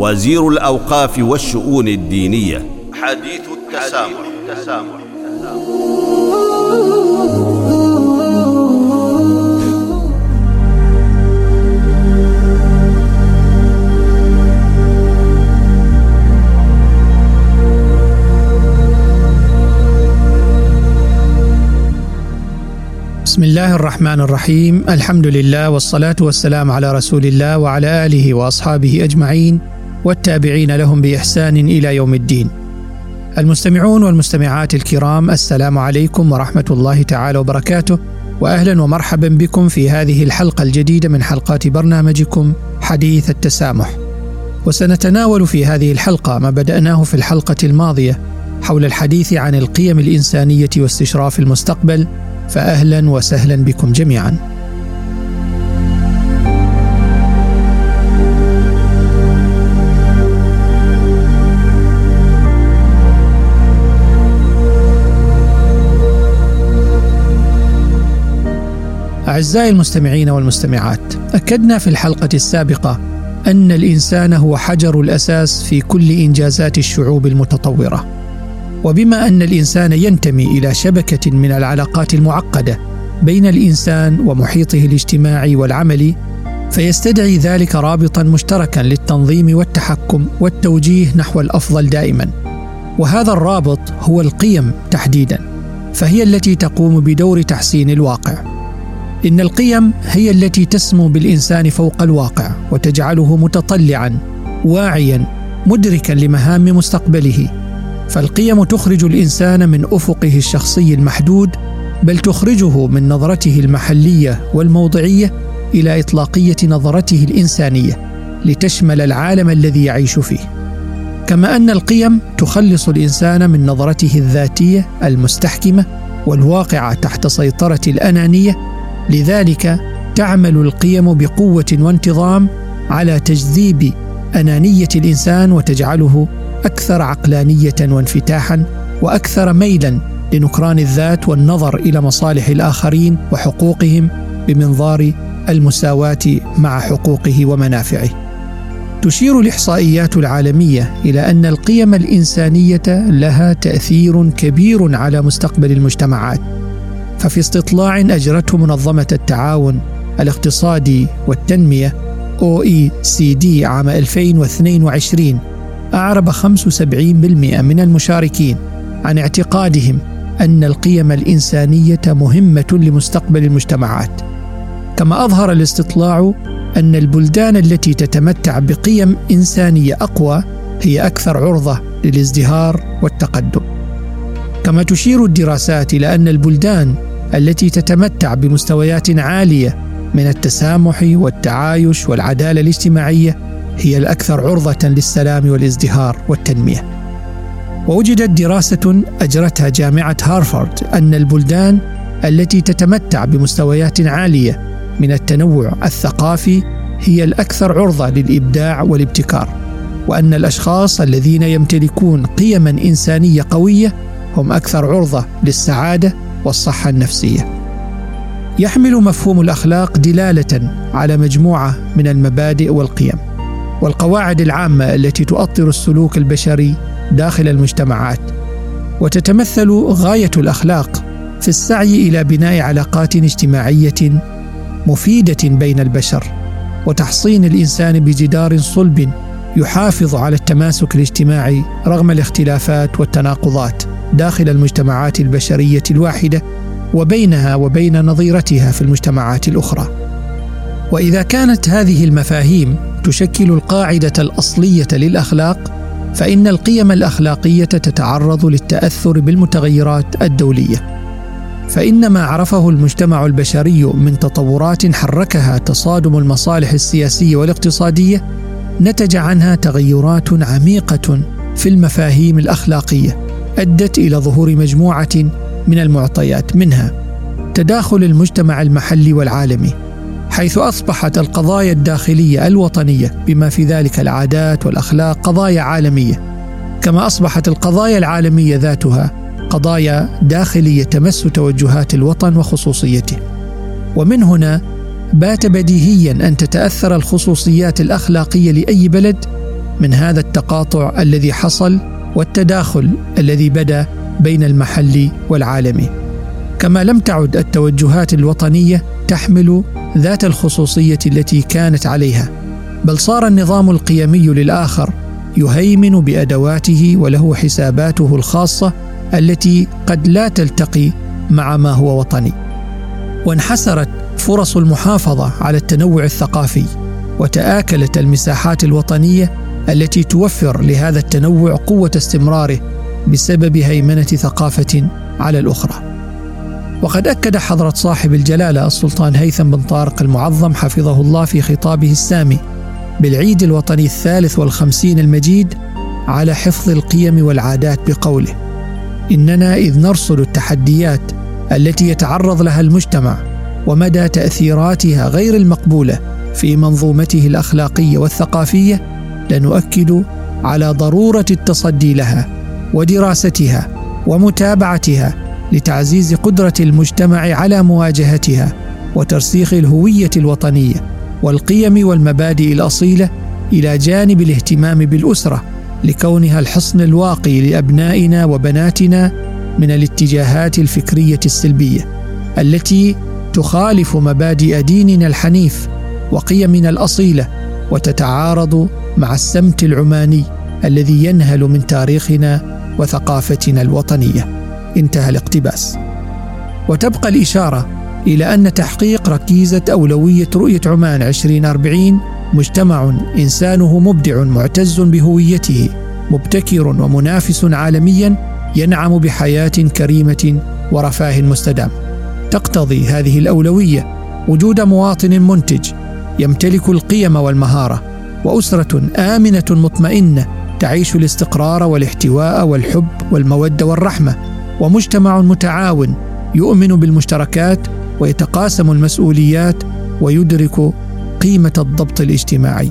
وزير الأوقاف والشؤون الدينية. حديث التسامح, التسامح. بسم الله الرحمن الرحيم. الحمد لله والصلاة والسلام على رسول الله وعلى آله وأصحابه أجمعين. والتابعين لهم بإحسان إلى يوم الدين المستمعون والمستمعات الكرام السلام عليكم ورحمة الله تعالى وبركاته وأهلا ومرحبا بكم في هذه الحلقة الجديدة من حلقات برنامجكم حديث التسامح وسنتناول في هذه الحلقة ما بدأناه في الحلقة الماضية حول الحديث عن القيم الإنسانية واستشراف المستقبل فاهلا وسهلا بكم جميعا. أعزائي المستمعين والمستمعات، أكدنا في الحلقة السابقة أن الإنسان هو حجر الأساس في كل إنجازات الشعوب المتطورة. وبما أن الإنسان ينتمي إلى شبكة من العلاقات المعقدة بين الإنسان ومحيطه الاجتماعي والعملي فيستدعي ذلك رابطا مشتركا للتنظيم والتحكم والتوجيه نحو الأفضل دائما وهذا الرابط هو القيم تحديدا فهي التي تقوم بدور تحسين الواقع إن القيم هي التي تسمو بالإنسان فوق الواقع وتجعله متطلعا واعيا مدركا لمهام مستقبله. فالقيم تخرج الإنسان من أفقه الشخصي المحدود بل تخرجه من نظرته المحلية والموضعية إلى إطلاقية نظرته الإنسانية لتشمل العالم الذي يعيش فيه. كما أن القيم تخلص الإنسان من نظرته الذاتية المستحكمة والواقعة تحت سيطرة الأنانية لذلك تعمل القيم بقوة وانتظام على تجذيب أنانية الإنسان وتجعله أكثر عقلانية وانفتاحا وأكثر ميلا لنكران الذات والنظر إلى مصالح الآخرين وحقوقهم بمنظار المساواة مع حقوقه ومنافعه. تشير الإحصائيات العالمية إلى أن القيم الإنسانية لها تأثير كبير على مستقبل المجتمعات. ففي استطلاع أجرته منظمة التعاون الاقتصادي والتنمية OECD عام 2022 أعرب 75% من المشاركين عن اعتقادهم أن القيم الإنسانية مهمة لمستقبل المجتمعات. كما أظهر الاستطلاع أن البلدان التي تتمتع بقيم إنسانية أقوى هي أكثر عرضة للازدهار والتقدم. كما تشير الدراسات إلى أن البلدان التي تتمتع بمستويات عالية من التسامح والتعايش والعدالة الاجتماعية هي الأكثر عرضة للسلام والازدهار والتنمية. ووجدت دراسة أجرتها جامعة هارفارد أن البلدان التي تتمتع بمستويات عالية من التنوع الثقافي هي الأكثر عرضة للإبداع والابتكار وأن الأشخاص الذين يمتلكون قيما إنسانية قوية هم أكثر عرضة للسعادة والصحة النفسية. يحمل مفهوم الأخلاق دلالة على مجموعة من المبادئ والقيم والقواعد العامة التي تؤطر السلوك البشري داخل المجتمعات. وتتمثل غاية الأخلاق في السعي إلى بناء علاقات اجتماعية مفيدة بين البشر وتحصين الإنسان بجدار صلب يحافظ على التماسك الاجتماعي رغم الاختلافات والتناقضات داخل المجتمعات البشرية الواحدة وبينها وبين نظيرتها في المجتمعات الأخرى. وإذا كانت هذه المفاهيم تشكل القاعدة الأصلية للأخلاق فإن القيم الأخلاقية تتعرض للتأثر بالمتغيرات الدولية. فإن ما عرفه المجتمع البشري من تطورات حركها تصادم المصالح السياسية والاقتصادية نتج عنها تغيرات عميقة في المفاهيم الأخلاقية أدت إلى ظهور مجموعة من المعطيات منها. تداخل المجتمع المحلي والعالمي حيث أصبحت القضايا الداخلية الوطنية بما في ذلك العادات والأخلاق قضايا عالمية. كما أصبحت القضايا العالمية ذاتها قضايا داخلية تمس توجهات الوطن وخصوصيته. ومن هنا بات بديهيا أن تتأثر الخصوصيات الأخلاقية لأي بلد من هذا التقاطع الذي حصل والتداخل الذي بدا بين المحلي والعالمي كما لم تعد التوجهات الوطنية تحمل ذات الخصوصية التي كانت عليها بل صار النظام القيمي للآخر يهيمن بأدواته وله حساباته الخاصة التي قد لا تلتقي مع ما هو وطني. وانحسرت فرص المحافظة على التنوع الثقافي وتآكلت المساحات الوطنية التي توفر لهذا التنوع قوة استمراره بسبب هيمنة ثقافة على الأخرى. وقد أكد حضرة صاحب الجلالة السلطان هيثم بن طارق المعظم حفظه الله في خطابه السامي بالعيد الوطني الثالث والخمسين المجيد على حفظ القيم والعادات بقوله إننا إذ نرصد التحديات التي يتعرض لها المجتمع ومدى تأثيراتها غير المقبولة في منظومته الأخلاقية والثقافية لنؤكد على ضرورة التصدي لها ودراستها ومتابعتها لتعزيز قدرة المجتمع على مواجهتها وترسيخ الهوية الوطنية والقيم والمبادئ الأصيلة إلى جانب الاهتمام بالأسرة لكونها الحصن الواقي لأبنائنا وبناتنا من الاتجاهات الفكرية السلبية التي تخالف مبادئ ديننا الحنيف وقيمنا الأصيلة وتتعارض مع السمت العماني الذي ينهل من تاريخنا وثقافتنا الوطنية. انتهى الاقتباس. وتبقى الإشارة إلى أن تحقيق ركيزة أولوية رؤية عمان 2040 مجتمع إنسانه مبدع معتز بهويته مبتكر ومنافس عالميا ينعم بحياة كريمة ورفاه مستدام. تقتضي هذه الأولوية وجود مواطن منتج يمتلك القيم والمهارة وأسرة آمنة مطمئنة تعيش الاستقرار والاحتواء والحب والمودة والرحمة ومجتمع متعاون يؤمن بالمشتركات ويتقاسم المسؤوليات ويدرك قيمة الضبط الاجتماعي.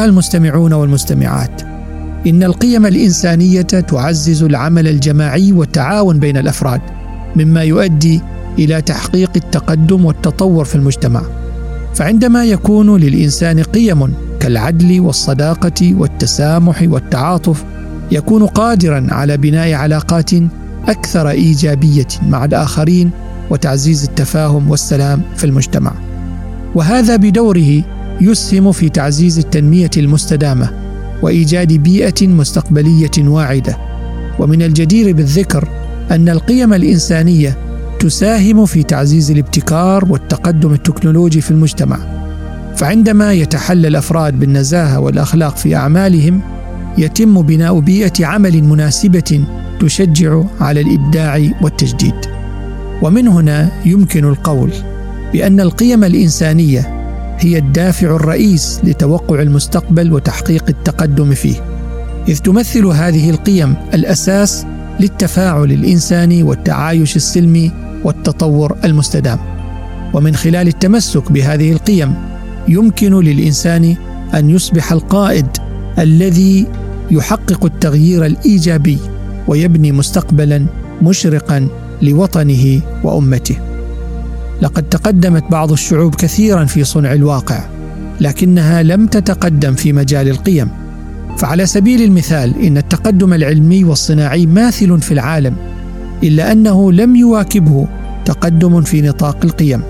أيها المستمعون والمستمعات إن القيم الإنسانية تعزز العمل الجماعي والتعاون بين الأفراد مما يؤدي إلى تحقيق التقدم والتطور في المجتمع. فعندما يكون للإنسان قيم كالعدل والصداقة والتسامح والتعاطف يكون قادرا على بناء علاقات أكثر إيجابية مع الآخرين وتعزيز التفاهم والسلام في المجتمع. وهذا بدوره يسهم في تعزيز التنمية المستدامة وإيجاد بيئة مستقبلية واعدة. ومن الجدير بالذكر أن القيم الإنسانية تساهم في تعزيز الابتكار والتقدم التكنولوجي في المجتمع. فعندما يتحلى الأفراد بالنزاهة والأخلاق في أعمالهم يتم بناء بيئة عمل مناسبة تشجع على الإبداع والتجديد. ومن هنا يمكن القول بأن القيم الإنسانية هي الدافع الرئيس لتوقع المستقبل وتحقيق التقدم فيه. إذ تمثل هذه القيم الأساس للتفاعل الإنساني والتعايش السلمي والتطور المستدام. ومن خلال التمسك بهذه القيم يمكن للإنسان أن يصبح القائد الذي يحقق التغيير الإيجابي ويبني مستقبلا مشرقا لوطنه وأمته. لقد تقدمت بعض الشعوب كثيرا في صنع الواقع لكنها لم تتقدم في مجال القيم. فعلى سبيل المثال إن التقدم العلمي والصناعي ماثل في العالم إلا أنه لم يواكبه تقدم في نطاق القيم.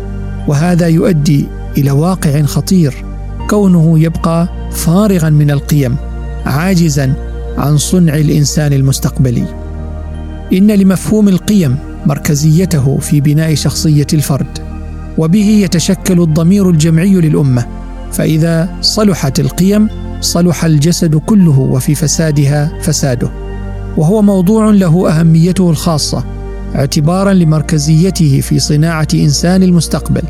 وهذا يؤدي إلى واقع خطير كونه يبقى فارغا من القيم عاجزا عن صنع الإنسان المستقبلي. إن لمفهوم القيم مركزيته في بناء شخصية الفرد. وبه يتشكل الضمير الجمعي للأمة فإذا صلحت القيم صلح الجسد كله وفي فسادها فساده. وهو موضوع له أهميته الخاصة اعتبارا لمركزيته في صناعة إنسان المستقبل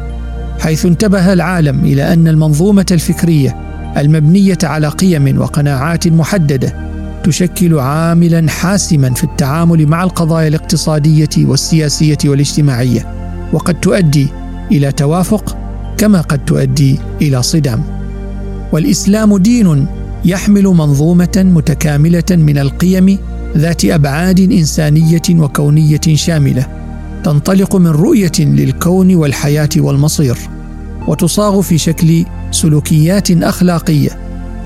حيث انتبه العالم إلى أن المنظومة الفكرية المبنية على قيم وقناعات محددة تشكل عاملا حاسما في التعامل مع القضايا الاقتصادية والسياسية والاجتماعية وقد تؤدي إلى توافق كما قد تؤدي إلى صدام. والإسلام دين يحمل منظومة متكاملة من القيم ذات أبعاد إنسانية وكونية شاملة تنطلق من رؤية للكون والحياة والمصير وتصاغ في شكل سلوكيات أخلاقية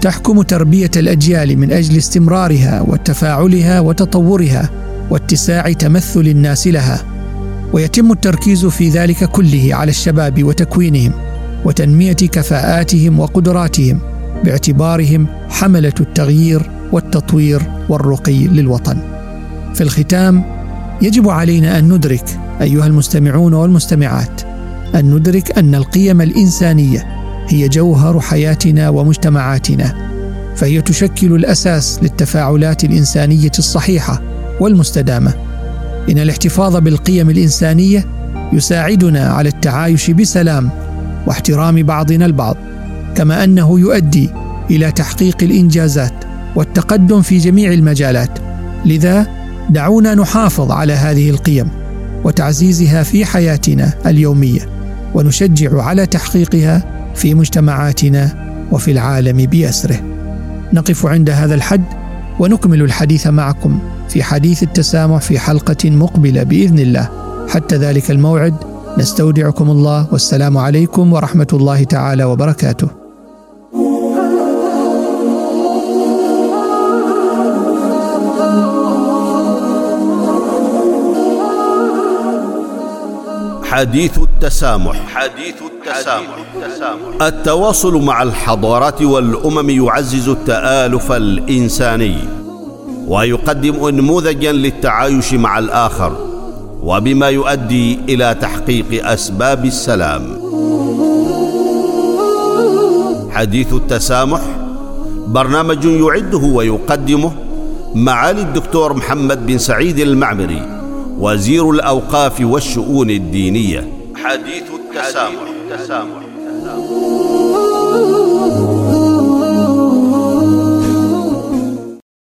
تحكم تربية الأجيال من أجل استمرارها وتفاعلها وتطورها واتساع تمثل الناس لها. ويتم التركيز في ذلك كله على الشباب وتكوينهم وتنمية كفاءاتهم وقدراتهم باعتبارهم حملة التغيير والتطوير والرقي للوطن. في الختام يجب علينا أن ندرك أيها المستمعون والمستمعات أن ندرك أن القيم الإنسانية هي جوهر حياتنا ومجتمعاتنا فهي تشكل الأساس للتفاعلات الإنسانية الصحيحة والمستدامة إن الاحتفاظ بالقيم الإنسانية يساعدنا على التعايش بسلام واحترام بعضنا البعض كما أنه يؤدي إلى تحقيق الإنجازات والتقدم في جميع المجالات. لذا دعونا نحافظ على هذه القيم وتعزيزها في حياتنا اليومية ونشجع على تحقيقها في مجتمعاتنا وفي العالم بأسره. نقف عند هذا الحد ونكمل الحديث معكم. في حديث التسامح في حلقة مقبلة بإذن الله. حتى ذلك الموعد نستودعكم الله والسلام عليكم ورحمة الله تعالى وبركاته. حديث التسامح. حديث التسامح. التواصل مع الحضارات والأمم يعزز التآلف الإنساني. ويقدم انموذجا للتعايش مع الآخر وبما يؤدي إلى تحقيق أسباب السلام حديث التسامح برنامج يعده ويقدمه معالي الدكتور محمد بن سعيد المعمري وزير الأوقاف والشؤون الدينية حديث التسامح, التسامح. التسامح.